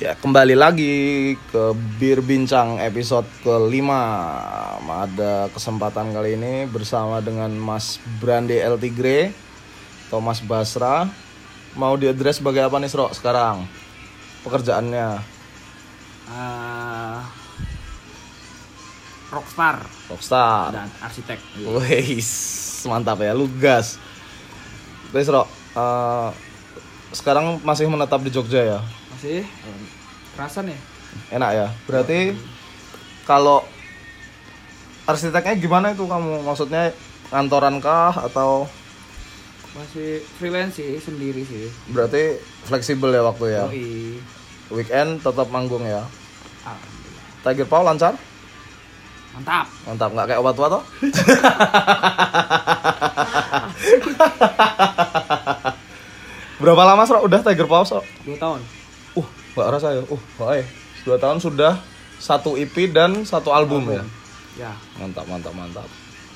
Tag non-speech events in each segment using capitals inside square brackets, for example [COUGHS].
Ya, kembali lagi ke Bir Bincang episode kelima. Ada kesempatan kali ini bersama dengan Mas Brande El Tigre, Thomas Basra. Mau diadres sebagai apa nih, Sro, sekarang? Pekerjaannya eh rockstar rockstar. dan arsitek. Wih, mantap ya, lu gas. Wes, Sro, eh, sekarang masih menetap di Jogja ya? Masih eh, kerasan ya? Enak ya. Berarti kalau arsiteknya gimana itu kamu? Maksudnya kantoran kah atau Masih freelance sih sendiri sih. berarti fleksibel ya waktu ya? Yoi. Weekend tetap manggung ya. Tiger Paul lancar? Mantap. Mantap, nggak kayak obat tua toh? [LAUGHS] Berapa lama Sro? Udah Tiger Paul Sro? Dua tahun. Nggak rasa ya. Uh, baik. Dua tahun sudah satu EP dan satu album ya. Ya. Mantap, mantap, mantap.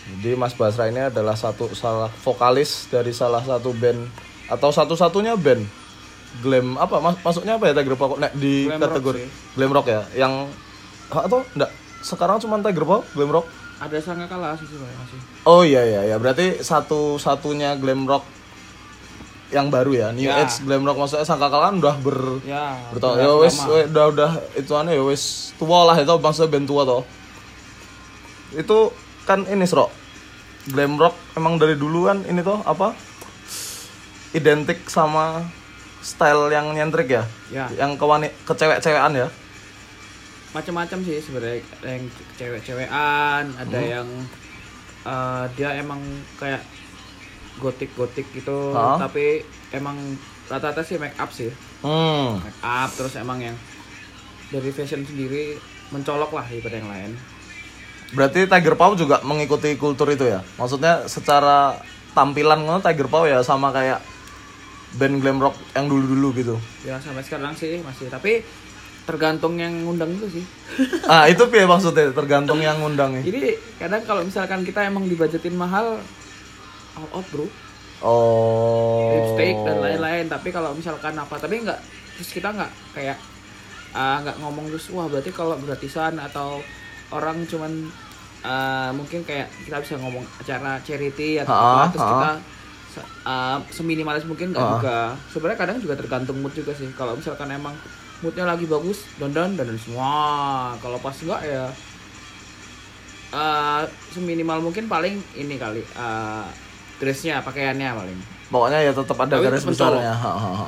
Jadi Mas Basra ini adalah satu salah vokalis dari salah satu band atau satu-satunya band glam apa mas, masuknya apa ya Tiger Paw Nek, di Glam rock kategori sih. glam rock ya yang atau enggak sekarang cuma Tiger Paw glam rock Ada sangka kalah sih sebenarnya masih. oh iya iya ya berarti satu-satunya glam rock yang baru ya new Ya. age glam rock maksudnya sangka kalian udah ber Ya. bertahun ya wes udah udah itu aneh ya wes tua lah itu bangsa band tua toh itu kan ini sro glam rock emang dari dulu kan ini toh apa identik sama style yang nyentrik ya Ya. yang kewani kecewek-cewekan ya Macam-macam sih sebenarnya yang cewek-cewekan, ada Hmm. yang eh, dia emang kayak gotik-gotik gitu, Hah? tapi emang rata-rata sih make up sih. hmm. Make up terus emang yang dari fashion sendiri mencolok lah daripada yang lain. Berarti Tiger Paw juga mengikuti kultur itu ya? Maksudnya secara tampilan ngono Tiger Paw ya sama kayak band glam rock yang dulu-dulu gitu? Ya sampai sekarang sih masih. Tapi tergantung yang ngundang itu sih. [LAUGHS] Ah itu piye maksudnya? Tergantung yang ngundang nih jadi kadang kalau misalkan kita emang dibajetin mahal all out bro Oh. lipstick dan lain-lain tapi kalau misalkan apa tapi nggak terus kita nggak kayak ah, nggak ngomong terus wah berarti kalau gratisan atau orang cuman ah, mungkin kayak kita bisa ngomong acara charity atau Ha, apa terus ha. kita ah, seminimalis mungkin nggak Ha. juga sebenarnya kadang juga tergantung mood juga sih kalau misalkan emang moodnya lagi bagus dandan dandan semua kalau pas enggak ya ah, seminimal mungkin paling ini kali ah, dressnya pakaiannya paling Pokoknya ya tetap ada Tapi garis besarnya.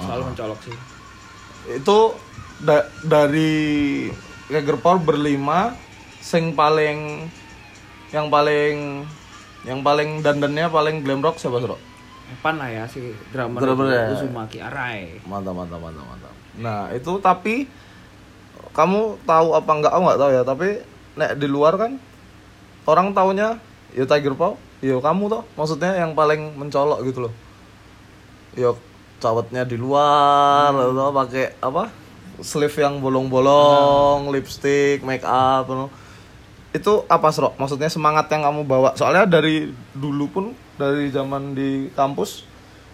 Selalu mencolok sih Itu da- dari Tiger Paw berlima sing paling yang paling yang paling dandannya paling glam rock siapa Sro? Evan lah ya si drummer Drummer ya. Uzumaki Arai Mantap mantap mantap mantap. Nah, itu tapi kamu tahu apa enggak aku enggak tahu ya, tapi nek di luar kan orang taunya ya Tiger Paw, ya kamu toh maksudnya yang paling mencolok gitu loh. Ya cawetnya di luar atau pakai apa? sleeve yang bolong-bolong, lipstick, make up. Itu apa, Sro? Maksudnya semangat yang kamu bawa. Soalnya dari dulu pun dari zaman di kampus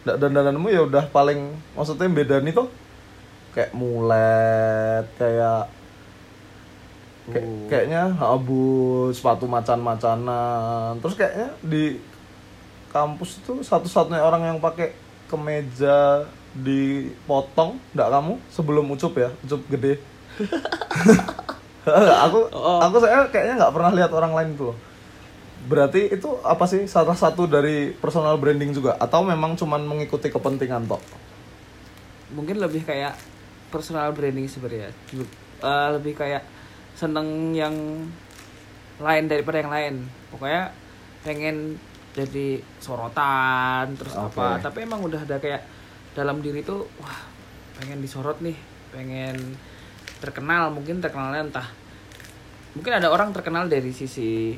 dan dandananmu ya udah paling maksudnya beda nih tuh kayak mulet kayak kayak kayaknya abu sepatu macan-macanan. Terus kayaknya di kampus itu satu-satunya orang yang pakai kemeja dipotong enggak kamu? Sebelum ucup ya? Ucup gede. [LAUGHS] Aku Oh. aku saya kayaknya nggak pernah lihat orang lain itu loh. Berarti itu apa sih? Salah satu dari personal branding juga? Atau memang cuman mengikuti kepentingan tok? Mungkin lebih kayak personal branding sebenarnya. Eh, lebih kayak seneng yang lain daripada yang lain. Pokoknya pengen jadi sorotan terus Oke. apa tapi emang udah ada kayak dalam diri tuh wah pengen disorot nih pengen terkenal mungkin terkenalnya entah mungkin ada orang terkenal dari sisi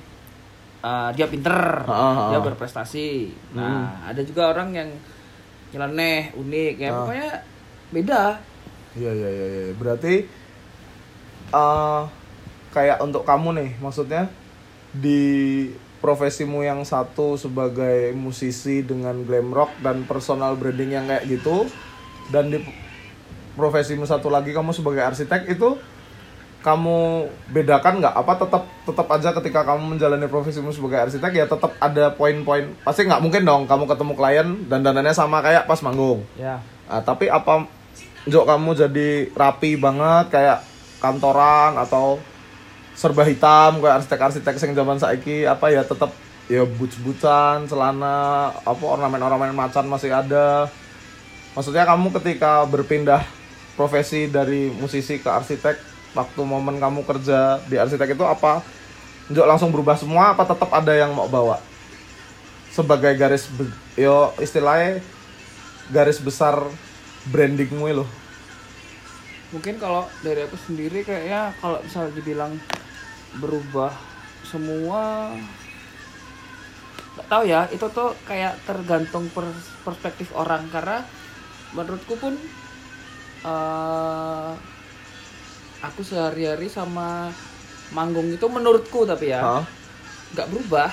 uh, dia pinter Ah, ah, dia berprestasi. Nah ada juga orang yang nyeleneh unik ya. Ah. pokoknya beda. Iya iya iya iya. Berarti eh kayak untuk kamu nih, maksudnya di profesimu yang satu sebagai musisi dengan glam rock dan personal branding yang kayak gitu dan di profesimu satu lagi kamu sebagai arsitek itu kamu bedakan nggak? Apa tetap tetap aja ketika kamu menjalani profesimu sebagai arsitek ya tetap ada poin-poin? Pasti nggak mungkin dong kamu ketemu klien dan dandannya sama kayak pas manggung. Ya. Nah, tapi apa Jok kamu jadi rapi banget kayak kantoran atau serba hitam kayak arsitek-arsitek sing zaman saiki apa ya tetap ya boots-bootsan, celana, apa ornamen-ornamen macan masih ada. Maksudnya kamu ketika berpindah profesi dari musisi ke arsitek waktu momen kamu kerja di arsitek itu apa Jok langsung berubah semua apa tetap ada yang mau bawa? Sebagai garis yo istilahnya garis besar brandingmu loh. mungkin kalau dari aku sendiri kayaknya kalau misal dibilang berubah semua nggak tahu ya itu tuh kayak tergantung pers- perspektif orang karena menurutku pun eh aku sehari-hari sama manggung itu menurutku tapi ya nggak berubah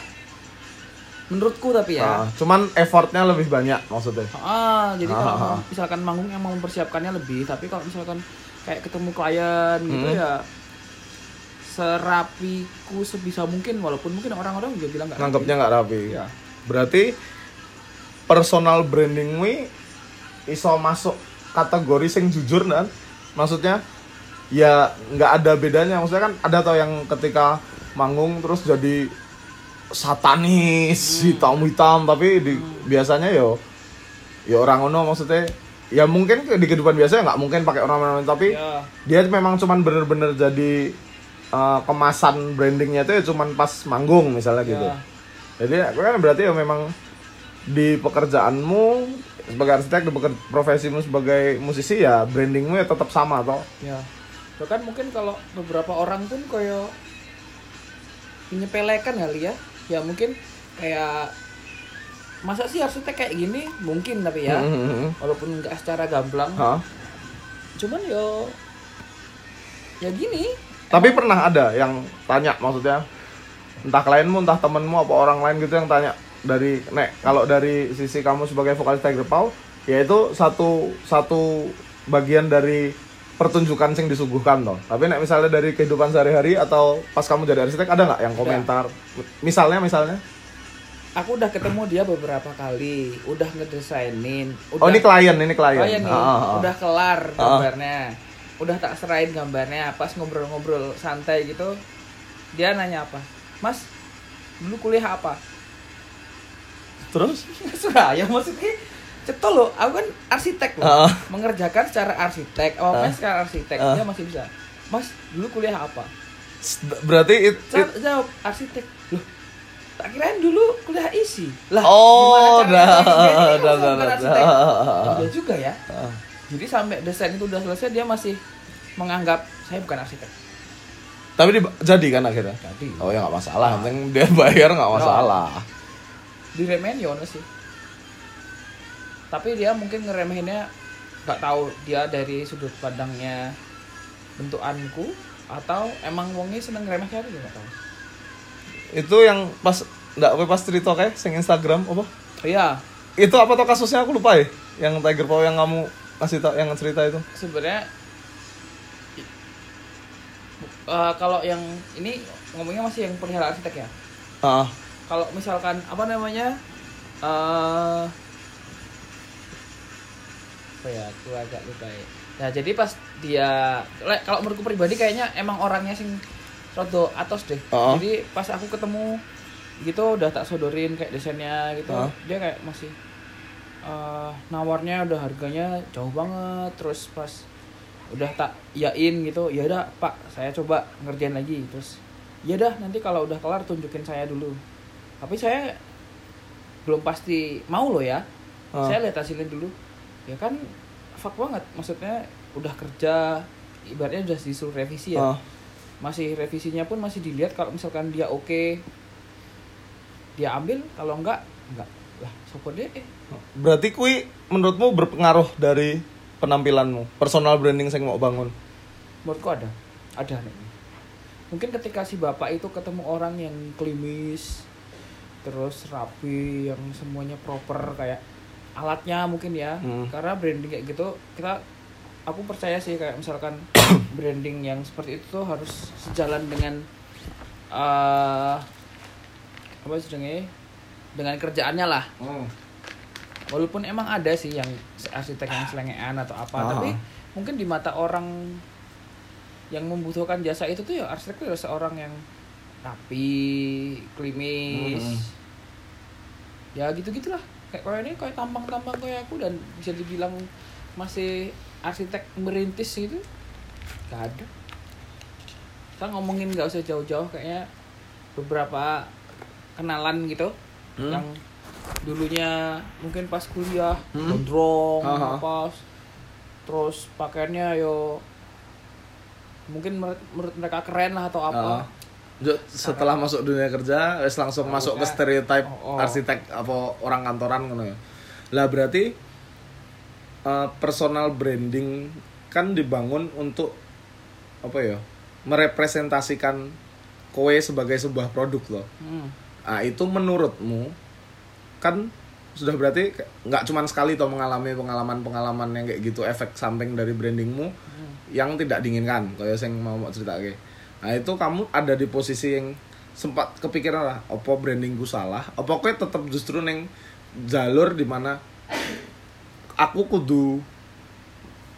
menurutku tapi ya Ah, cuman effortnya lebih banyak maksudnya. Ah, jadi kalau Ah. mau- misalkan manggung yang mau mempersiapkannya lebih, tapi kalau misalkan kayak ketemu klien gitu Hmm. ya serapiku sebisa mungkin walaupun mungkin orang-orang juga bilang nggak. Nganggapnya nggak rapi. Ya. Berarti personal brandingmu iso masuk kategori sing jujur dan maksudnya ya nggak ada bedanya. Maksudnya kan ada tau yang ketika manggung terus jadi satanis hitam hitam tapi di, biasanya yo ya orang ono maksudnya ya mungkin di kehidupan biasa ya nggak mungkin pakai ornamen tapi Ya. dia memang cuman bener-bener jadi uh, kemasan brandingnya itu ya cuman pas manggung misalnya gitu. Ya. Jadi aku kan berarti ya memang di pekerjaanmu sebagai arsitek, di peker- profesimu sebagai musisi ya brandingmu ya tetap sama toh. Ya. Bahkan mungkin kalau beberapa orang pun koyo menyepelekan kali ya. Ya mungkin kayak masa sih arsitek kayak gini? Mungkin tapi ya. Mhm. Walaupun nggak secara gamblang. Hah? Cuman yo ya gini. Tapi pernah ada yang tanya maksudnya entah klienmu entah temenmu apa orang lain gitu yang tanya dari nek kalau dari sisi kamu sebagai vokalis Tiger Paw ya itu satu satu bagian dari pertunjukan sing disuguhkan toh. Tapi nek misalnya dari kehidupan sehari-hari atau pas kamu jadi arsitek ada nggak yang komentar? Misalnya misalnya Aku udah ketemu dia beberapa kali, udah ngedesainin. Udah, Oh ini klien, ini klien. Iya nih, Ah, ah, ah. udah kelar Ah. Udah tak serahin gambarnya, pas ngobrol-ngobrol santai gitu. Dia nanya apa? Mas, dulu kuliah apa? Terus? [LAUGHS] Suraya maksudnya Cetul loh, aku kan arsitek loh Ah. Mengerjakan secara arsitek, apa Ah. secara arsitek Ah. Dia masih bisa Mas, dulu kuliah apa? Berarti it, it- jawab arsitek Loh, tak kirain dulu kuliah isi Lah, Oh, dah, dah, dah, dah, juga ya Ah. Jadi sampai desain itu udah selesai dia masih menganggap saya bukan arsitek. Tapi di, jadi kan akhirnya. Jadi Oh ya nggak masalah, yang penting dia bayar nggak masalah. diremehin ya sih. Tapi dia mungkin ngeremehinnya nggak tahu dia dari sudut pandangnya bentukanku atau emang wongnya seneng remeh kayak gitu tahu. Itu yang pas nggak apa pas cerita kayak sing Instagram apa? Oh iya, Itu apa tuh kasusnya aku lupa ya. Yang Tiger Paw yang kamu kasih tau yang cerita itu. sebenarnya eh, kalau yang ini ngomongnya masih yang perihal arsitek ya. Ah, kalau misalkan apa namanya eh apa ya aku agak lupa ya nah jadi pas dia kalau menurutku pribadi kayaknya emang orangnya sing rodo atos deh Oh. jadi pas aku ketemu gitu udah tak sodorin kayak desainnya gitu Oh. dia kayak masih eh nawarnya udah harganya jauh banget. Terus pas udah tak yain gitu ya udah pak saya coba ngerjain lagi. Terus ya dah nanti kalau udah kelar tunjukin saya dulu. Tapi saya belum pasti mau loh ya. Ah. saya lihat hasilnya dulu. Ya kan fuck banget. Maksudnya udah kerja ibaratnya udah disuruh revisi ya. Ah. masih revisinya pun masih dilihat kalau misalkan dia oke dia ambil. Kalau enggak enggak lah sopo deh eh. Berarti kui menurutmu berpengaruh dari penampilanmu, personal branding yang mau bangun. menurutku ada ada nih mungkin ketika si bapak itu ketemu orang yang klimis terus rapi yang semuanya proper kayak alatnya mungkin ya Hmm. karena branding kayak gitu kita aku percaya sih kayak misalkan [COUGHS] branding yang seperti itu tuh harus sejalan dengan eh apa sebenarnya dengan kerjaannya lah Hmm. walaupun emang ada sih yang arsitek yang selengean atau apa Ah. tapi mungkin di mata orang yang membutuhkan jasa itu tuh ya arsitek itu adalah seorang yang rapi klimis Hmm. ya gitu gitulah kayak kayak ini kayak tampang-tampang kayak aku dan bisa dibilang masih arsitek merintis gitu gak ada kita ngomongin nggak usah jauh-jauh kayaknya beberapa kenalan gitu Hmm. yang dulunya mungkin pas kuliah Hmm. gondrong apa terus pakaiannya yo mungkin menurut, mereka keren lah atau apa. Jo- setelah masuk dunia kerja wes langsung Oh, masuk ke udah. stereotype Oh, oh. arsitek apa orang kantoran ngono ya. Lah berarti eh, personal branding kan dibangun untuk apa ya? merepresentasikan kowe sebagai sebuah produk loh. Hmm. Nah, itu menurutmu kan sudah berarti ke- nggak cuman sekali toh mengalami pengalaman-pengalaman yang kayak gitu efek samping dari brandingmu Hmm. yang tidak diinginkan kayak yang mau mau cerita Nah, itu kamu ada di posisi yang sempat kepikiran lah, apa brandingku salah? Apa kowe tetap justru neng jalur di mana aku kudu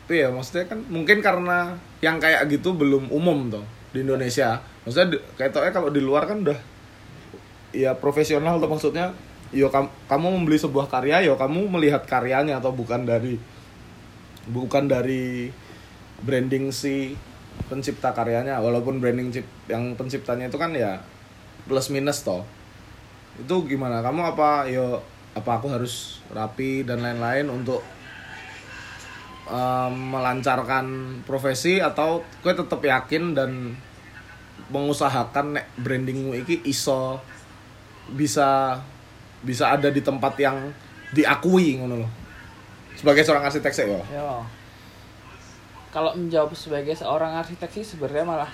Tapi ya maksudnya kan mungkin karena yang kayak gitu belum umum toh di Indonesia. Maksudnya kayak tau kalau di luar kan udah ya profesional tuh maksudnya yo kam- kamu membeli sebuah karya yo kamu melihat karyanya atau bukan dari bukan dari branding si pencipta karyanya. Walaupun branding cip, yang penciptanya itu kan ya plus minus toh. Itu gimana? Kamu apa yo apa aku harus rapi dan lain-lain untuk em, melancarkan profesi atau gue tetap yakin dan mengusahakan nek brandingmu iki iso bisa bisa ada di tempat yang diakui ngono loh sebagai seorang arsitek sih Yo. Kalau menjawab sebagai seorang arsitek sih sebenarnya malah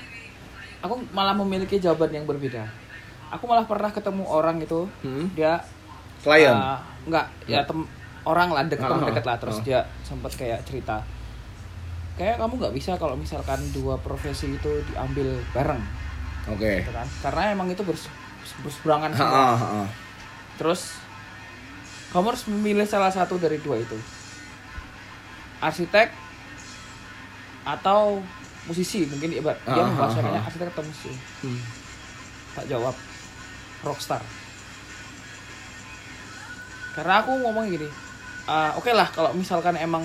aku malah memiliki jawaban yang berbeda. Aku malah pernah ketemu orang itu, Hmm? dia klien uh, enggak, ya tem orang lah deket teman Ah, deket lah terus ah. dia sempat kayak cerita. Kayak kamu nggak bisa kalau misalkan dua profesi itu diambil bareng, oke gitu kan? Karena emang itu bers berseberangan Ha, semua. ha, ha. Terus kamu harus memilih salah satu dari dua itu. Arsitek atau musisi mungkin ibarat dia membahasakannya ah, ah. arsitek atau musisi. Hmm. Tak jawab rockstar. Karena aku ngomong gini, "Ah, oke lah kalau misalkan emang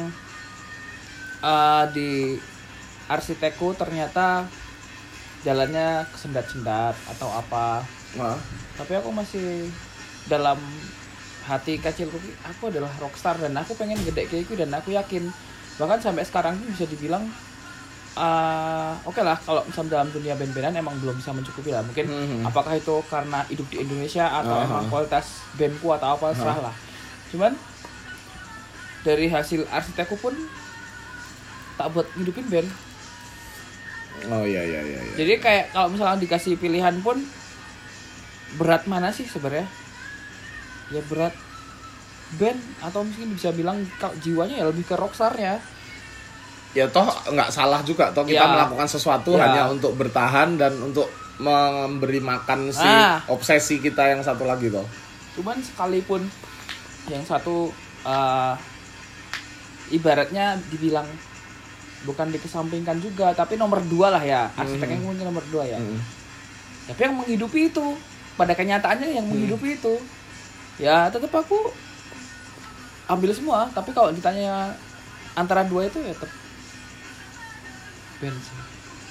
ah, di arsitekku ternyata jalannya kesendat-sendat atau apa Nah, tapi aku masih dalam hati kecilku aku adalah rockstar dan aku pengen gede kayak gitu dan aku yakin bahkan sampai sekarang pun bisa dibilang ah, oke lah kalau misalnya dalam dunia band-bandan emang belum bisa mencukupi lah mungkin Mhm. apakah itu karena hidup di Indonesia atau Aha. emang kualitas bandku atau apa serah lah cuman dari hasil arsitekku pun tak buat hidupin band oh iya iya iya. iya. jadi kayak kalau misalnya dikasih pilihan pun berat mana sih sebenarnya? Ya berat band atau mungkin bisa bilang kalau jiwanya ya lebih ke rockstar ya. ya toh nggak salah juga toh kita Ya. melakukan sesuatu Ya. hanya untuk bertahan dan untuk memberi makan si Ah. obsesi kita yang satu lagi toh. Cuman sekalipun yang satu eh, ibaratnya dibilang bukan dikesampingkan juga tapi nomor dua lah ya arsiteknya mungkin nomor dua ya. Hmm. Tapi yang menghidupi itu pada kenyataannya yang menghidupi itu ya tetap aku ambil semua tapi kalau ditanya antara dua itu ya tetap band sih.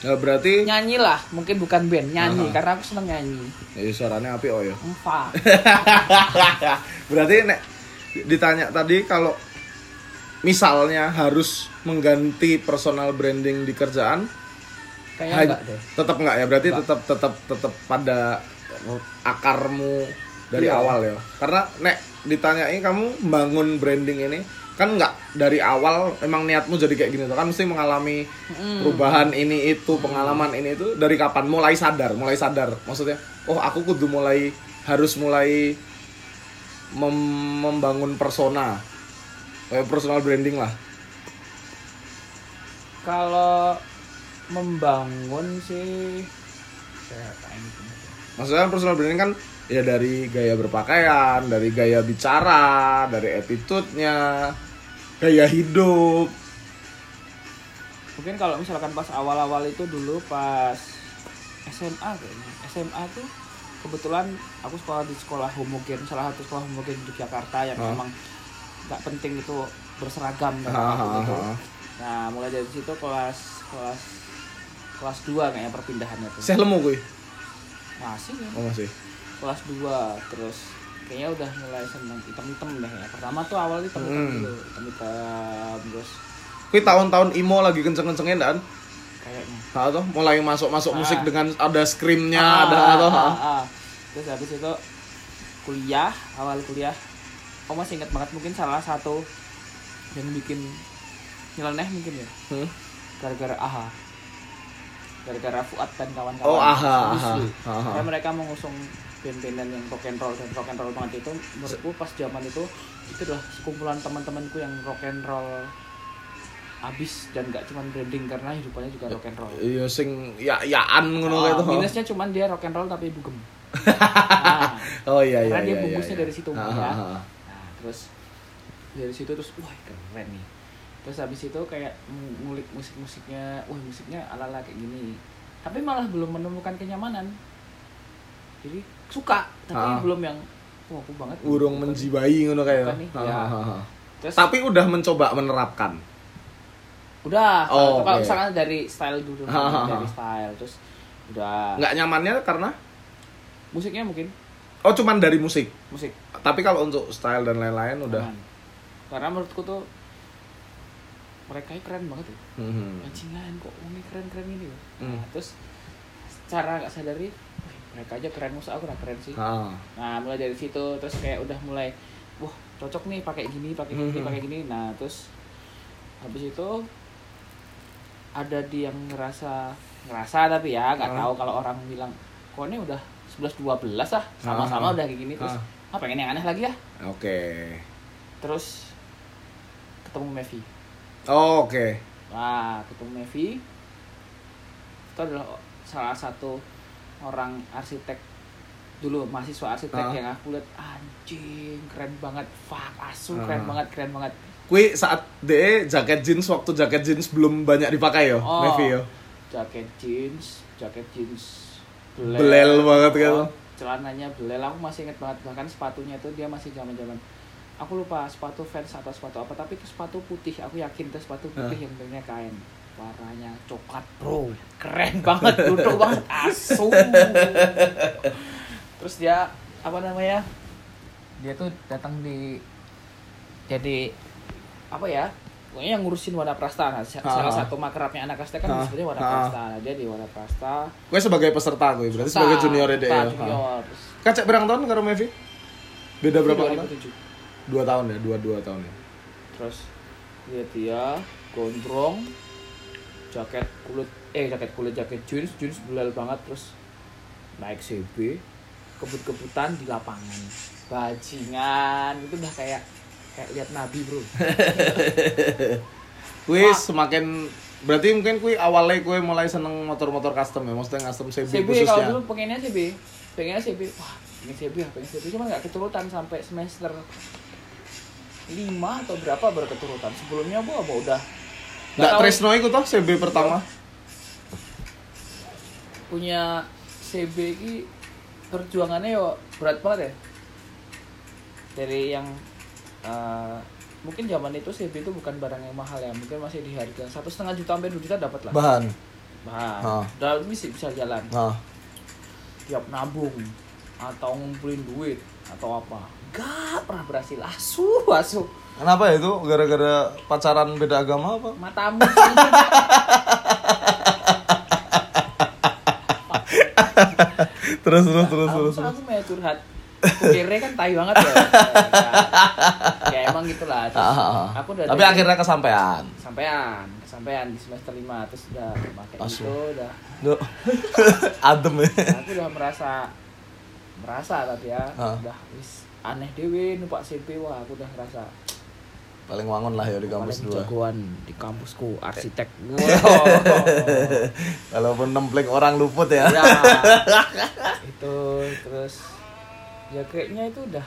Ya, berarti nyanyi lah mungkin bukan band nyanyi Aha. karena aku seneng nyanyi ya, suaranya api oh ya. [LAUGHS] berarti nek ditanya tadi kalau misalnya harus mengganti personal branding di kerjaan kayaknya enggak deh tetap nggak ya berarti Nggak. tetap tetap tetap pada akarmu dari Iya. awal ya. Karena nek ditanyai kamu bangun branding ini kan nggak dari awal emang niatmu jadi kayak gini tuh. Kan mesti mengalami Mm. perubahan ini itu pengalaman ini itu dari kapan? Mulai sadar mulai sadar. Maksudnya oh aku kudu mulai harus mulai mem- membangun persona. Eh, personal branding lah. Kalau membangun sih saya Maksudnya personal branding kan ya dari gaya berpakaian, dari gaya bicara, dari attitude-nya, gaya hidup. mungkin kalau misalkan pas awal-awal itu dulu pas SMA kayaknya SMA tuh kebetulan aku sekolah di sekolah homogen salah satu sekolah homogen di Jakarta yang Ah. memang nggak penting itu berseragam dan apa pun itu. ah. nah mulai dari situ kelas kelas kelas 2 kayaknya perpindahannya tuh Saya lemu kuy. Masih ya Oh masih. kelas 2 terus kayaknya udah mulai seneng hitam-hitam deh ya pertama tuh awal hitam-hitam Hmm. dulu hitam-hitam terus Kuy tahun-tahun emo lagi kenceng-kencengnya dan kayaknya Nah, tuh mulai masuk-masuk Ah. musik dengan ada screamnya, Ah, ada ah, atau ah, ah. terus habis itu kuliah awal kuliah aku masih ingat banget mungkin salah satu yang bikin nyeleneh mungkin ya Hmm? gara-gara aha gara-gara Fuad dan kawan-kawan Oh, Aha. Aha, Aha. Karena mereka mengusung band-bandan yang rock and roll dan rock and roll banget itu menurutku pas zaman itu itu adalah sekumpulan teman-temanku yang rock and roll abis dan gak cuman branding karena hidupannya juga rock and roll Iya sing ya yaan ngono Oh, kayak itu. minusnya cuman dia rock and roll tapi dugem nah, [LAUGHS] Oh iya iya. Karena dia iya, bungkusnya iya. dari situ, Ah, ya. ah, ah. nah terus dari situ terus wah keren nih terus habis itu kayak ng- ngulik musik-musiknya wah musiknya ala-ala kayak gini tapi malah belum menemukan kenyamanan jadi suka tapi Ah. belum yang wah aku banget Urung menjiwai ngono kayak. Nih, Ah, ya. ah, ah, ah. terus Tapi udah mencoba menerapkan. udah Oh, kalau oke. misalnya dari style dulu ha. dari style terus udah Nggak nyamannya karena musiknya mungkin oh cuman dari musik. musik Tapi kalau untuk style dan lain-lain udah. karena menurutku tuh mereka keren banget ya Mhm. bajingan kok ini keren keren ini ya. Hmm. Nah, terus secara nggak sadari "Wih, mereka aja keren musuh aku nggak keren sih Ah. nah mulai dari situ terus kayak udah mulai wah cocok nih pakai gini pakai gini Mhm. pakai gini nah terus habis itu ada di yang ngerasa ngerasa tapi ya nggak Ah. tahu kalau orang bilang kok ini udah 11 12 ah sama-sama Ah. udah kayak gini terus ah pengen yang aneh lagi ya Oke. terus ketemu Mevi Oh, Oke. Wah, ketemu Mevi itu adalah salah satu orang arsitek dulu mahasiswa arsitek Ah. yang aku lihat anjing keren banget fuck asu Ah. keren banget keren banget Kui saat de jaket jeans waktu jaket jeans belum banyak dipakai yo, Oh. Mevi yo. jaket jeans jaket jeans Belel banget kan. Oh, celananya belel aku masih inget banget bahkan sepatunya itu dia masih zaman zaman aku lupa sepatu Vans atau sepatu apa tapi itu sepatu putih aku yakin itu sepatu putih Ah. yang bentuknya kain warnanya coklat bro keren banget [LAUGHS] duduk banget asu terus dia apa namanya dia tuh datang di jadi apa ya pokoknya yang ngurusin Wana Prasta nah, Ah. salah satu makrabnya anak Prasta kan Ah. sebenarnya Wana Ah. Prasta nah, dia di Wana Prasta Kue sebagai peserta gue, berarti sebagai junior ya. Junior terus Kacek berapa tahun karo Mevi? Beda berapa tahun? 2007 Dua tahun ya, dua dua tahun ya. terus lihat dia gondrong jaket kulit eh jaket kulit jaket jeans jeans belal banget terus naik CB kebut-kebutan di lapangan bajingan itu udah kayak kayak lihat nabi bro [LAUGHS] Kue Wah. semakin berarti mungkin kue awalnya kue mulai seneng motor-motor custom ya, maksudnya custom CB, CB khususnya. kalau dulu pengennya CB pengennya CB wah pengen CB ya pengen CB cuma nggak keturutan sampai semester 5 atau berapa baru keturutan sebelumnya gua mau udah Nggak Tresno itu toh CB pertama. punya CB ini perjuangannya yo berat banget ya. Dari yang eh, mungkin zaman itu CB itu bukan barang yang mahal ya. Mungkin masih di harga satu setengah juta sampai dua juta dapat lah. Bahan. nah Ah. udah bisa bisa jalan. Nah, tiap nabung atau ngumpulin duit atau apa gak pernah berhasil asu asu kenapa ya itu? Gara-gara pacaran beda agama apa? matamu terus [LAUGHS] terus terus terus. aku mau curhat kira kan tai banget ya [LAUGHS] ya emang gitulah terus Ah, ah, ah. aku udah Tapi akhirnya kesampaian. sampean kesampean di semester 5 terus udah pakai itu udah. [LAUGHS] Adem ya. aku udah merasa merasa tapi ya Ah. udah wis aneh dewe numpak CP wah aku udah ngerasa paling wangun lah ya di kampus paling dua. jagoan di kampusku arsitek. [LAUGHS] Walaupun nempling orang luput ya. Ya [LAUGHS] itu terus ya kayaknya itu udah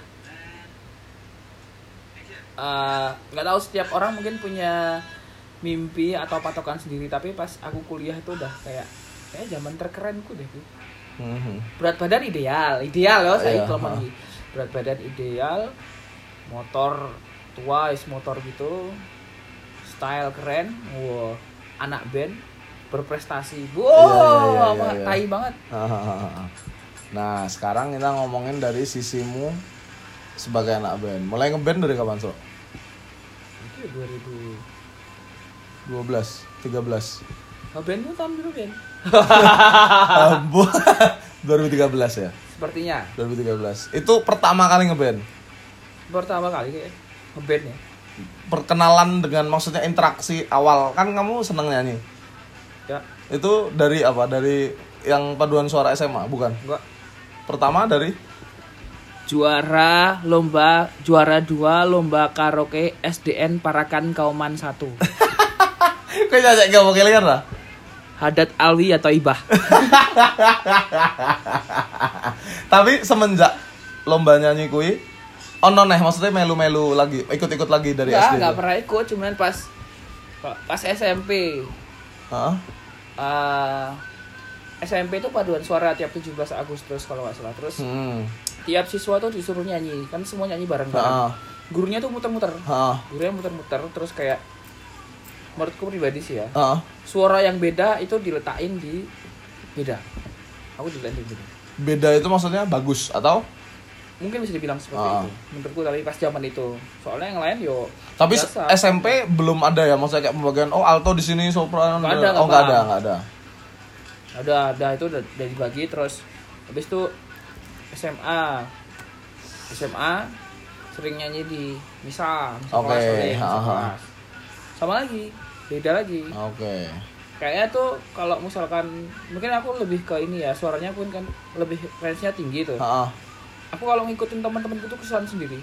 Eh, nggak tahu setiap orang mungkin punya mimpi atau patokan sendiri tapi pas aku kuliah itu udah kayak kayak zaman terkerenku deh Bu. Mhm. berat badan ideal ideal loh saya Iya, kalau ha. lagi berat badan ideal motor tua is motor gitu style keren wow anak band berprestasi. Wow Iya, iya, iya, apa, iya. tai banget. [LAUGHS] Nah sekarang kita ngomongin dari sisimu sebagai anak band. Mulai ngeband dari kapan so itu ya 2000 12 13 oh, band itu tahun berapa band Ambo 2013 ya sepertinya. 2013 itu pertama kali ngeband? Pertama kali kayak ngeband ya. Perkenalan dengan maksudnya interaksi awal. Kan kamu seneng nyanyi? Ya. Itu dari apa? Dari yang paduan suara SMA bukan? Enggak. Pertama dari? Juara lomba juara dua lomba karaoke SDN Parakan Kauman 1 [LAUGHS] kok nyajak gak mau kalian lah Hadat Alwi atau Ibah [LAUGHS] tapi semenjak lomba nyanyi kui ono neh maksudnya melu-melu lagi ikut-ikut lagi dari Enggak, SD enggak tuh? pernah ikut, cuman pas pas SMP. Hah? eh, SMP itu paduan suara tiap 17 Agustus kalau nggak salah. Terus Hmm. tiap siswa tuh disuruh nyanyi, kan semua nyanyi bareng-bareng. Heeh. Gurunya tuh muter-muter. Heeh. Gurunya muter-muter terus kayak menurutku pribadi sih ya. Heeh. Suara yang beda itu diletakin di beda. Aku diletakin di beda. Beda itu maksudnya bagus atau? Mungkin bisa dibilang seperti Ah. itu. Menurutku tapi pas zaman itu. Soalnya yang lain yo Tapi biasa. SMP belum ada ya maksudnya kayak pembagian oh alto di sini sopran. Nggak ada, oh nggak ada, nggak ada. ada ada itu udah, udah dibagi terus habis itu SMA SMA sering nyanyi di misa misa Oke, kelas sering, misa aha. kelas. sama lagi beda lagi Oke. kayaknya tuh kalau misalkan mungkin aku lebih ke ini ya suaranya pun kan lebih range-nya tinggi tuh Heeh. aku kalau ngikutin teman-temanku tuh kesulitan sendiri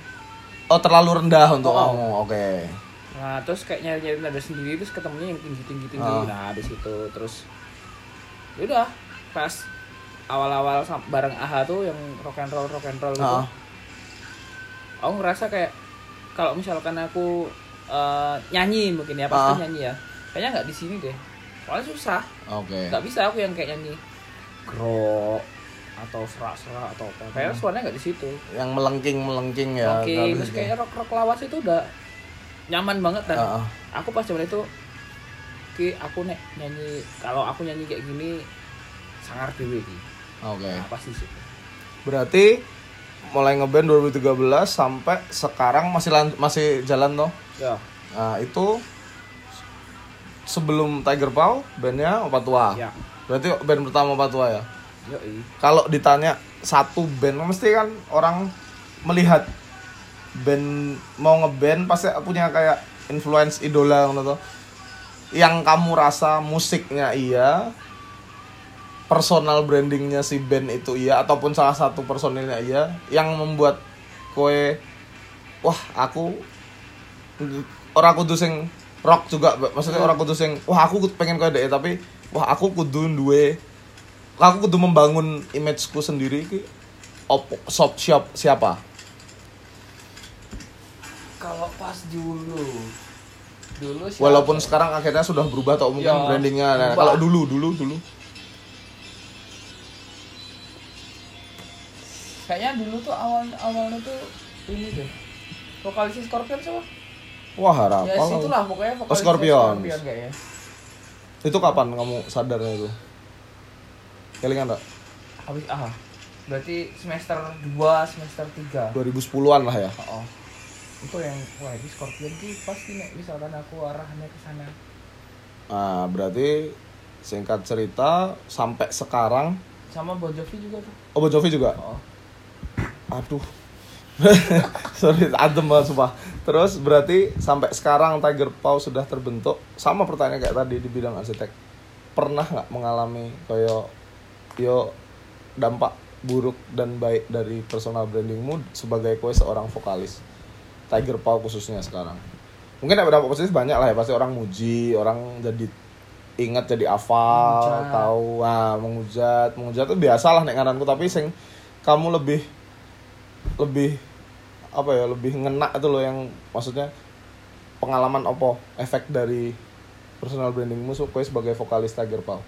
Oh terlalu rendah untuk Oh. kamu. Oke. nah terus kayak nyari nyari nada sendiri terus ketemunya yang tinggi tinggi tinggi Ah. nah di situ terus yaudah pas awal-awal bareng AHA tuh yang rock and roll rock and roll gitu aku ngerasa kayak kalau misalkan aku eh, nyanyi mungkin ya pasti Ah. nyanyi ya kayaknya nggak di sini deh soalnya susah Oke. nggak bisa aku yang kayak nyanyi grok atau serak-serak atau apa kayaknya suaranya nggak di situ Yang melengking-melengking ya. oke nggak terus bisa. kayak rock rock lawas itu udah nyaman banget dan Heeh. aku pas zaman itu ki aku nek nyanyi kalau aku nyanyi kayak gini sangar dewe ki Oke. nah, pasti sih Berarti mulai ngeband 2013 sampai sekarang masih lan- masih jalan toh. ya Nah, itu sebelum Tiger Paw bandnya Opat Tua. ya Berarti band pertama Opat Tua ya. Kalau ditanya satu band mesti kan orang melihat band mau ngeband pasti punya kayak influence idola toh. Yang kamu rasa musiknya iya, personal brandingnya si band itu iya ataupun salah satu personilnya iya yang membuat kowe wah aku orang kudu sing rock juga maksudnya orang kudu sing wah aku pengen kowe deh tapi wah aku kudu duwe aku kudu membangun imageku sendiri ki opo shop shop siapa kalau pas dulu dulu siapa? walaupun sekarang akhirnya sudah berubah atau mungkin Ya, brandingnya nah, berubah. kalau dulu dulu dulu kayaknya dulu tuh awal awalnya tuh ini deh. Vokalisnya Scorpion siapa? wah harap ya situlah pokoknya vokalisnya Oh, Scorpions. Scorpion. Kayaknya. Itu kapan kamu sadarnya itu? Kelingan tak habis ah. Berarti semester 2 semester 3 2010-an lah ya? Oh, itu yang wah ini Scorpion ki pasti nek misalkan aku arahnya ke sana. Nah berarti singkat cerita sampai sekarang sama Bon Jovi juga tuh. Oh Bon Jovi juga? Oh aduh. [LAUGHS] Sorry adem banget sumpah. Terus berarti sampai sekarang Tiger Paw sudah terbentuk. Sama pertanyaan kayak tadi di bidang arsitek. Pernah nggak mengalami kayak yo dampak buruk dan baik dari personal brandingmu sebagai kowe seorang vokalis? Tiger Paw khususnya sekarang. Mungkin ada dampak positif banyak lah ya. Pasti orang muji orang jadi ingat jadi hafal tahu. Ah menghujat. Menghujat itu biasa lah nek ngaranku tapi sing kamu lebih lebih apa ya lebih ngena itu loh yang maksudnya pengalaman apa efek dari personal brandingmu supaya sebagai vokalis Tiger Paw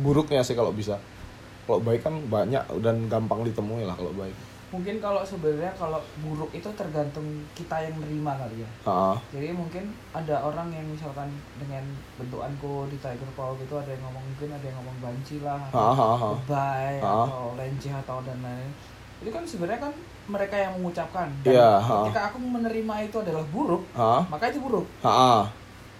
buruknya sih kalau bisa. Kalau baik kan banyak dan gampang ditemui lah kalau baik. Mungkin kalau sebenarnya kalau buruk itu tergantung kita yang nerima kali ya. Ah jadi mungkin ada orang yang misalkan dengan bentukanku di Tiger Paw gitu ada yang ngomong mungkin ada yang ngomong banci lah ah ah ah lebay Ah. atau lenceh atau dan lain itu kan sebenarnya kan mereka yang mengucapkan dan Iya, ah. ketika aku menerima itu adalah buruk ah maka itu buruk ah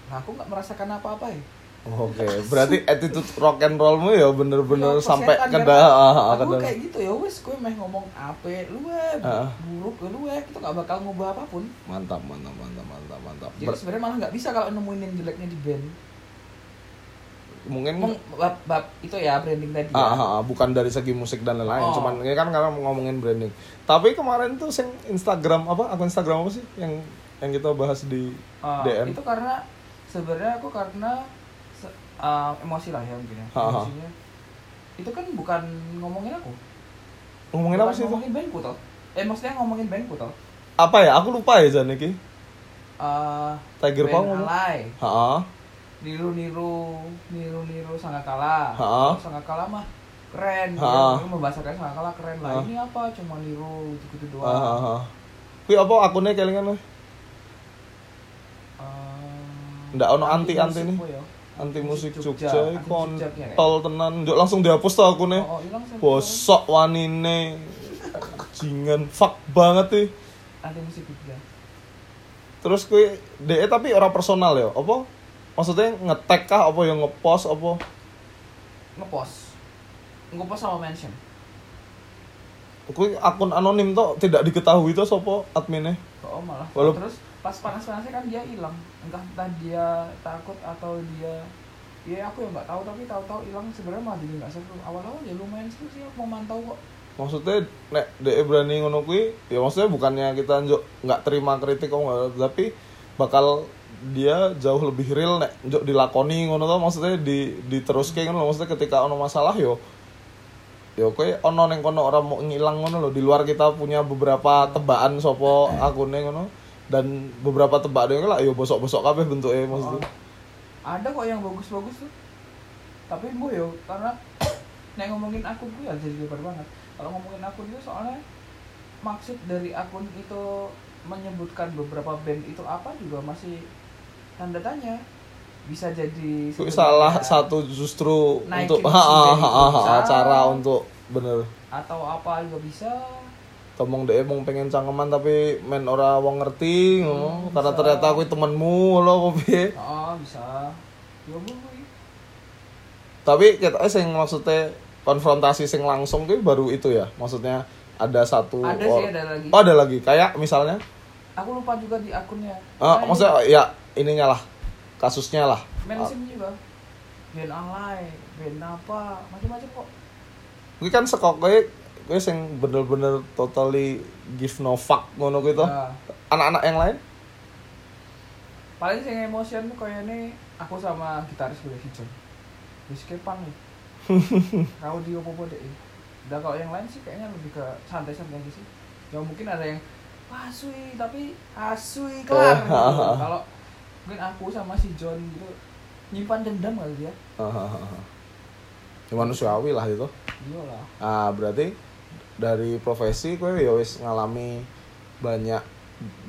nah aku nggak merasakan apa-apa ya Oke, berarti attitude rock and rollmu ya bener-bener Iya, sampai ke kan. dah, ah, ah, aku kayak gitu ya wes gue meh ngomong apa lu eh, Ah. buruk lu eh itu nggak bakal ngubah apa pun Mantap, mantap, mantap, mantap, mantap. jadi sebenarnya malah nggak bisa kalau nemuin yang jeleknya di band mungkin Meng, bab, bab itu ya branding tadi ah, ya. ah, ah, bukan dari segi musik dan lain-lain, Oh. cuman ini kan karena ngomongin branding. Tapi kemarin tuh sing Instagram apa? Akun Instagram apa sih yang yang kita bahas di Ah, DM? itu karena sebenarnya aku karena ah, emosi lah ya mungkin ya itu kan bukan ngomongin aku Ngomongin bukan apa sih itu? ngomongin bandku toh eh maksudnya ngomongin bandku toh Apa ya? Aku lupa ya Jan iki. Ah, Tiger band Paw ngomong. alay Heeh. Niru-niru niru-niru sangkakala Ha-ha. sangkakala mah keren Ha-ha. gitu. membahasakan sangkakala keren lah ini apa cuma niru gitu Ah, doang. Kuwi apa akunnya kelingan weh? Eh, Ndak ono nih. apa ya? Anti musik Jogja, Jogja, anti musik Jogja, kayak. tol tenan. Njuk langsung dihapus. Oh, oh, hilang sih. Bosok wanine. Jingan fuck banget sih. Anti musik Jogja. Terus kuwi DE tapi orang personal ya. Apa? Maksudnya ngetek kah apa yang ngepost apa? Ngepost. Ngepost sama mention. Kuwi akun anonim tuh tidak diketahui tuh sapa adminnya. Oh, malah. Walau- Terus pas panas-panasnya kan dia hilang. Entah entah dia takut atau dia Ya aku yang nggak tahu tapi tahu-tahu hilang sebenarnya malah jadi nggak seru. Awal-awal ya lumayan seru sih aku memantau kok. Maksudnya nek DE berani ngono kuwi ya maksudnya bukannya kita njuk nggak terima kritik kok tapi bakal dia jauh lebih real nek njuk dilakoni ngono tuh maksudnya di diteruske ngono maksudnya ketika ono masalah yo yo kowe ono ning kono ora mau ngilang ngono loh di luar kita punya beberapa tebakan sopo akune ngono dan beberapa tebakan lah yo bosok-bosok kabeh bentuknya maksudnya Ada kok yang bagus-bagus tuh. Tapi bu yo karena nek ngomongin akun gue ya jadi lebar banget. Kalau ngomongin akun itu soalnya maksud dari akun itu menyebutkan beberapa band itu apa juga masih tanda tanya. Bisa jadi salah satu justru untuk ha, ha, ha, ha, ha, bisa. cara untuk bener atau apa juga bisa. Tomong deh mau pengen cangkeman tapi men ora wong ngerti Hmm, karena ternyata aku temenmu lo piye. Oh, bisa. Ya Bu. Tapi kita sing maksudnya konfrontasi sing langsung kuwi baru itu ya. Maksudnya ada satu Ada sih ada lagi. Oh, ada lagi. Kayak misalnya Aku lupa juga di akunnya. ah, Nah, maksudnya ya ininya lah. Kasusnya lah. mention juga. Band alay, band apa, macam-macam kok. Kuwi kan sekok kowe kowe sing bener-bener totally give no fuck ngono. Nah, Anak-anak yang lain? paling sing kayak ini aku sama gitaris gue John. Wis kepan nih. Kau di opo deh. Udah kalau yang lain sih kayaknya lebih ke santai-santai aja sih. Ya mungkin ada yang asui tapi asui kelar. Eh, [LAUGHS] gitu. Kalau mungkin aku sama si John gitu nyimpan dendam kali dia. [LAUGHS] Ya manusiawi lah itu. Iya lah. Ah, berarti dari profesi kowe ya wis ngalami banyak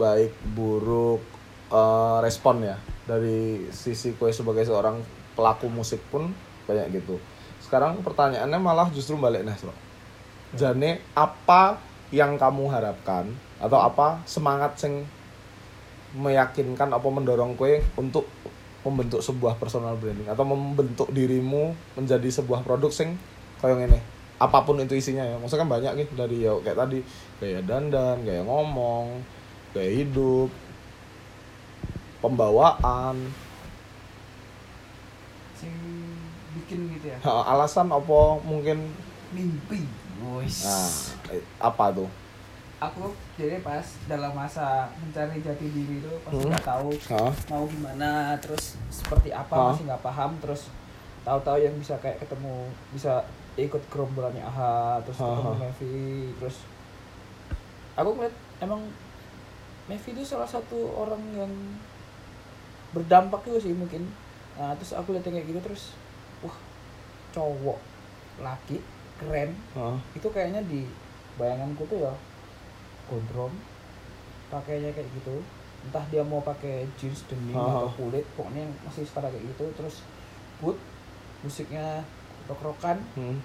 baik buruk eh, respon ya dari sisi kowe sebagai seorang pelaku musik pun banyak gitu. Sekarang pertanyaannya malah justru balik nih, Bro. Jane apa yang kamu harapkan atau apa semangat sing meyakinkan apa mendorong kue untuk membentuk sebuah personal branding atau membentuk dirimu menjadi sebuah produk sing kayak ini apa pun itu isinya ya maksudnya kan banyak nih dari ya kayak tadi gaya dandan gaya ngomong gaya hidup pembawaan Sing bikin gitu ya. Alasan apa mungkin Mimpi. Wis. nah apa tuh aku jadi pas dalam masa mencari jati diri itu pasti Hmm. nggak tahu Ah, mau gimana terus seperti apa Ah. masih nggak paham terus tahu-tahu yang bisa kayak ketemu bisa ikut gerombolannya AHA terus Ah, ketemu. Mevi terus aku ngeliat emang Mevi itu salah satu orang yang berdampak juga sih mungkin nah terus aku lihat kayak gitu terus wah cowok laki keren itu kayaknya di bayanganku tuh ya gondrong pakainya kayak gitu entah dia mau pakai jeans denim Ah. atau kulit pokoknya yang masih setara kayak gitu terus boot musiknya rock-rockan Hmm.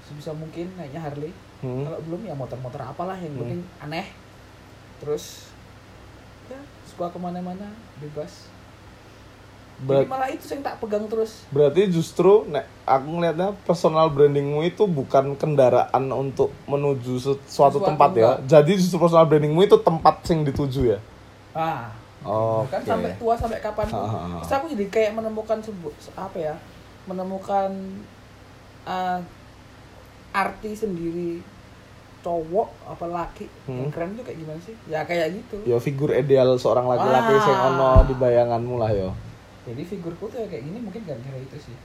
sebisa mungkin naiknya Harley Hmm. kalau belum ya motor-motor apalah yang Hmm. penting aneh terus ya suka ke mana-mana bebas Ber- jadi malah itu yang tak pegang terus berarti justru nek aku ngelihatnya personal brandingmu itu bukan kendaraan untuk menuju suatu Suatu tempat ya. enggak. Jadi justru personal brandingmu itu tempat yang dituju ya. ah Oke. kan sampai tua sampai kapan Ha, ha, ha. terus aku jadi kayak menemukan sebu apa ya menemukan uh, arti sendiri cowok apa laki yang Hmm. keren tuh kayak gimana sih ya kayak gitu Ya figur ideal seorang laki-laki Wah. sing ono di bayanganmu lah yo. Jadi figurku tuh ya kayak gini mungkin gara-gara itu sih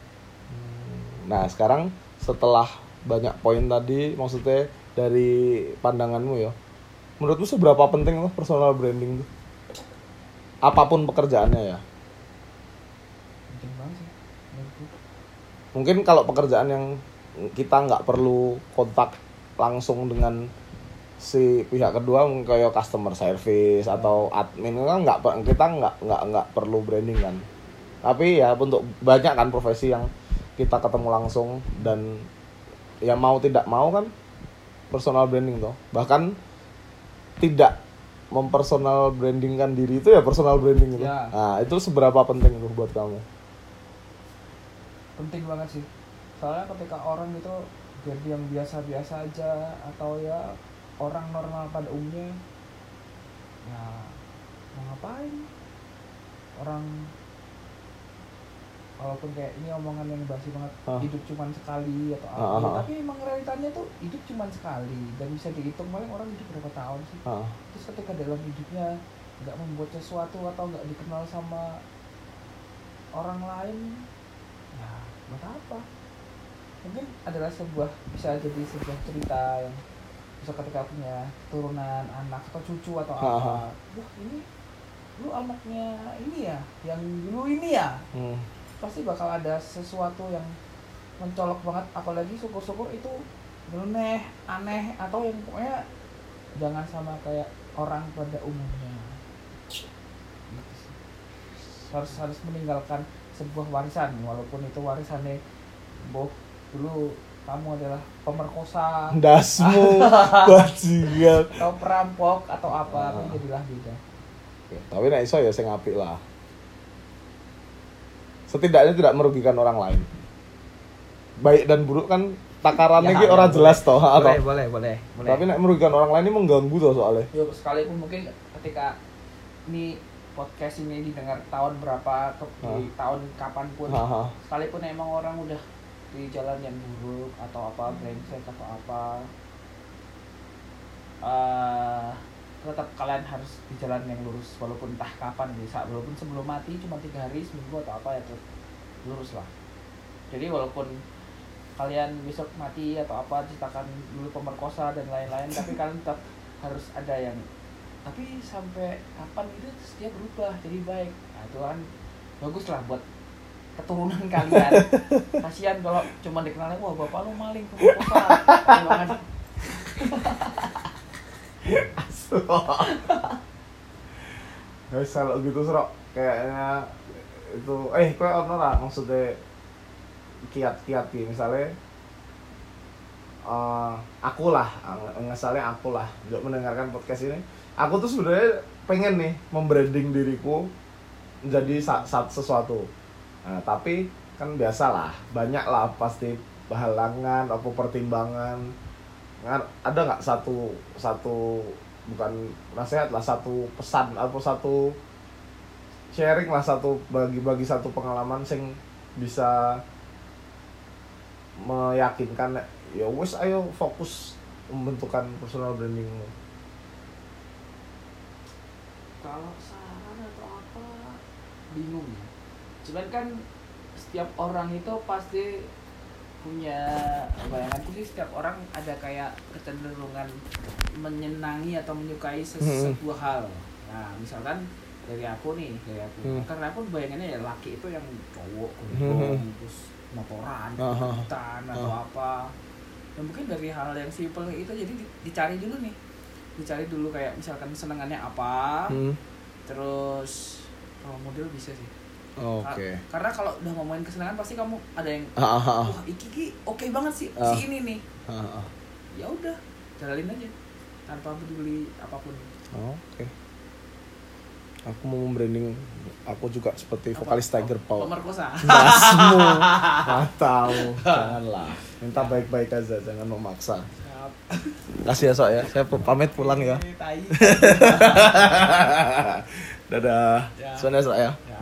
Nah, sekarang setelah banyak poin tadi maksudnya dari pandanganmu ya. Menurutmu seberapa penting tuh personal branding tuh? Apa pun pekerjaannya ya. penting banget sih menurutku mungkin kalau pekerjaan yang kita nggak perlu kontak langsung dengan si pihak kedua kayak customer service atau admin kan nggak kita nggak nggak nggak perlu branding kan tapi ya untuk banyak kan profesi yang kita ketemu langsung dan ya mau tidak mau kan personal branding tuh bahkan tidak mempersonal brandingkan diri itu ya personal branding itu Ya. nah itu seberapa penting tuh buat kamu? Penting banget sih. Soalnya ketika orang itu jadi yang biasa-biasa aja atau ya orang normal pada umumnya ya mau ngapain? Orang walaupun kayak ini omongan yang basi banget Ah. hidup cuman sekali atau apa ah. tapi emang realitanya tuh hidup cuman sekali dan bisa dihitung paling orang hidup berapa tahun sih Ah. terus ketika dalam hidupnya nggak membuat sesuatu atau nggak dikenal sama orang lain ya buat apa mungkin adalah sebuah bisa jadi sebuah cerita yang bisa ketika punya turunan anak atau cucu atau apa ha. wah ini lu anaknya ini ya yang dulu ini ya Hmm. Pasti bakal ada sesuatu yang mencolok banget apalagi syukur-syukur itu nyeleneh aneh atau yang pokoknya jangan sama kayak orang pada umumnya. Harus harus meninggalkan sebuah warisan walaupun itu warisannya boh dulu kamu adalah pemerkosa. Dasmu [LAUGHS] bajingan. Atau perampok atau apa Ah. tapi jadilah beda. Tapi nek iso ya sing apik lah setidaknya tidak merugikan orang lain. Baik dan buruk kan takarannya Ya, ki ya, orang boleh. jelas toh atau boleh boleh boleh. Boleh tapi nek merugikan orang lain ini mengganggu toh soalnya. Yo, sekalipun mungkin ketika ini podcast ini didengar tahun berapa ke, di tahun kapan pun Haha. sekalipun emang orang udah di jalan yang buruk atau apa brengsek atau apa. Eh tetap kalian harus di jalan yang lurus walaupun entah kapan bisa. Walaupun sebelum mati cuma tiga hari seminggu atau apa ya tetap lurus lah. Jadi walaupun kalian besok mati atau apa ceritakan dulu pemerkosa dan lain-lain tapi [LAUGHS] kalian tetap harus ada yang tapi sampai kapan itu terus dia berubah jadi baik. Nah itu kan bagus lah buat keturunan kalian. [LAUGHS] Kasihan kalau cuma dikenalnya wah bapak lu maling pemerkosa [LAUGHS] Guys, kalau gitu serok kayaknya itu eh kowe ono ra maksudnya kiat-kiat ki? Misalnya eh aku lah misalnya aku lah untuk mendengarkan podcast ini. Aku tuh sebenarnya pengen nih membranding diriku menjadi sa- sa- sesuatu. Nah, tapi kan biasa lah banyak lah pasti halangan apa pertimbangan. Ada nggak satu satu bukan nasihat lah satu pesan atau satu sharing lah satu bagi-bagi satu pengalaman sing bisa meyakinkan ya wes ayo fokus pembentukan personal branding lo? kalau saran atau apa bingung ya cuman kan setiap orang itu pasti punya bayanganku sih setiap orang ada kayak kecenderungan menyenangi atau menyukai ses- Hmm. sebuah hal nah misalkan dari aku nih dari aku Hmm. karena aku bayangannya ya laki itu yang cowok Hmm. gondrong terus motoran Aha. hutan atau apa ya mungkin dari hal yang simpel kayak itu jadi di- dicari dulu nih dicari dulu kayak misalkan senengannya apa Hmm. terus kalau model bisa sih Oke. Ka- karena kalau udah ngomongin kesenangan pasti kamu ada yang Ah, ah, ah. wah iki ki oke banget sih Ah. si ini nih Ah, ah. ya udah jalanin aja tanpa peduli apa pun Oke. Aku mau membranding aku juga seperti Apa? vokalis Tiger Paul. pemerkosa Masmu. [LAUGHS] Nggak tahu. Janganlah. Minta baik-baik aja, jangan memaksa. Siap. Kasih ya, Sok ya. Saya pamit pulang ya. [LAUGHS] Dadah. Ya. Sudah, Sok ya. Ya.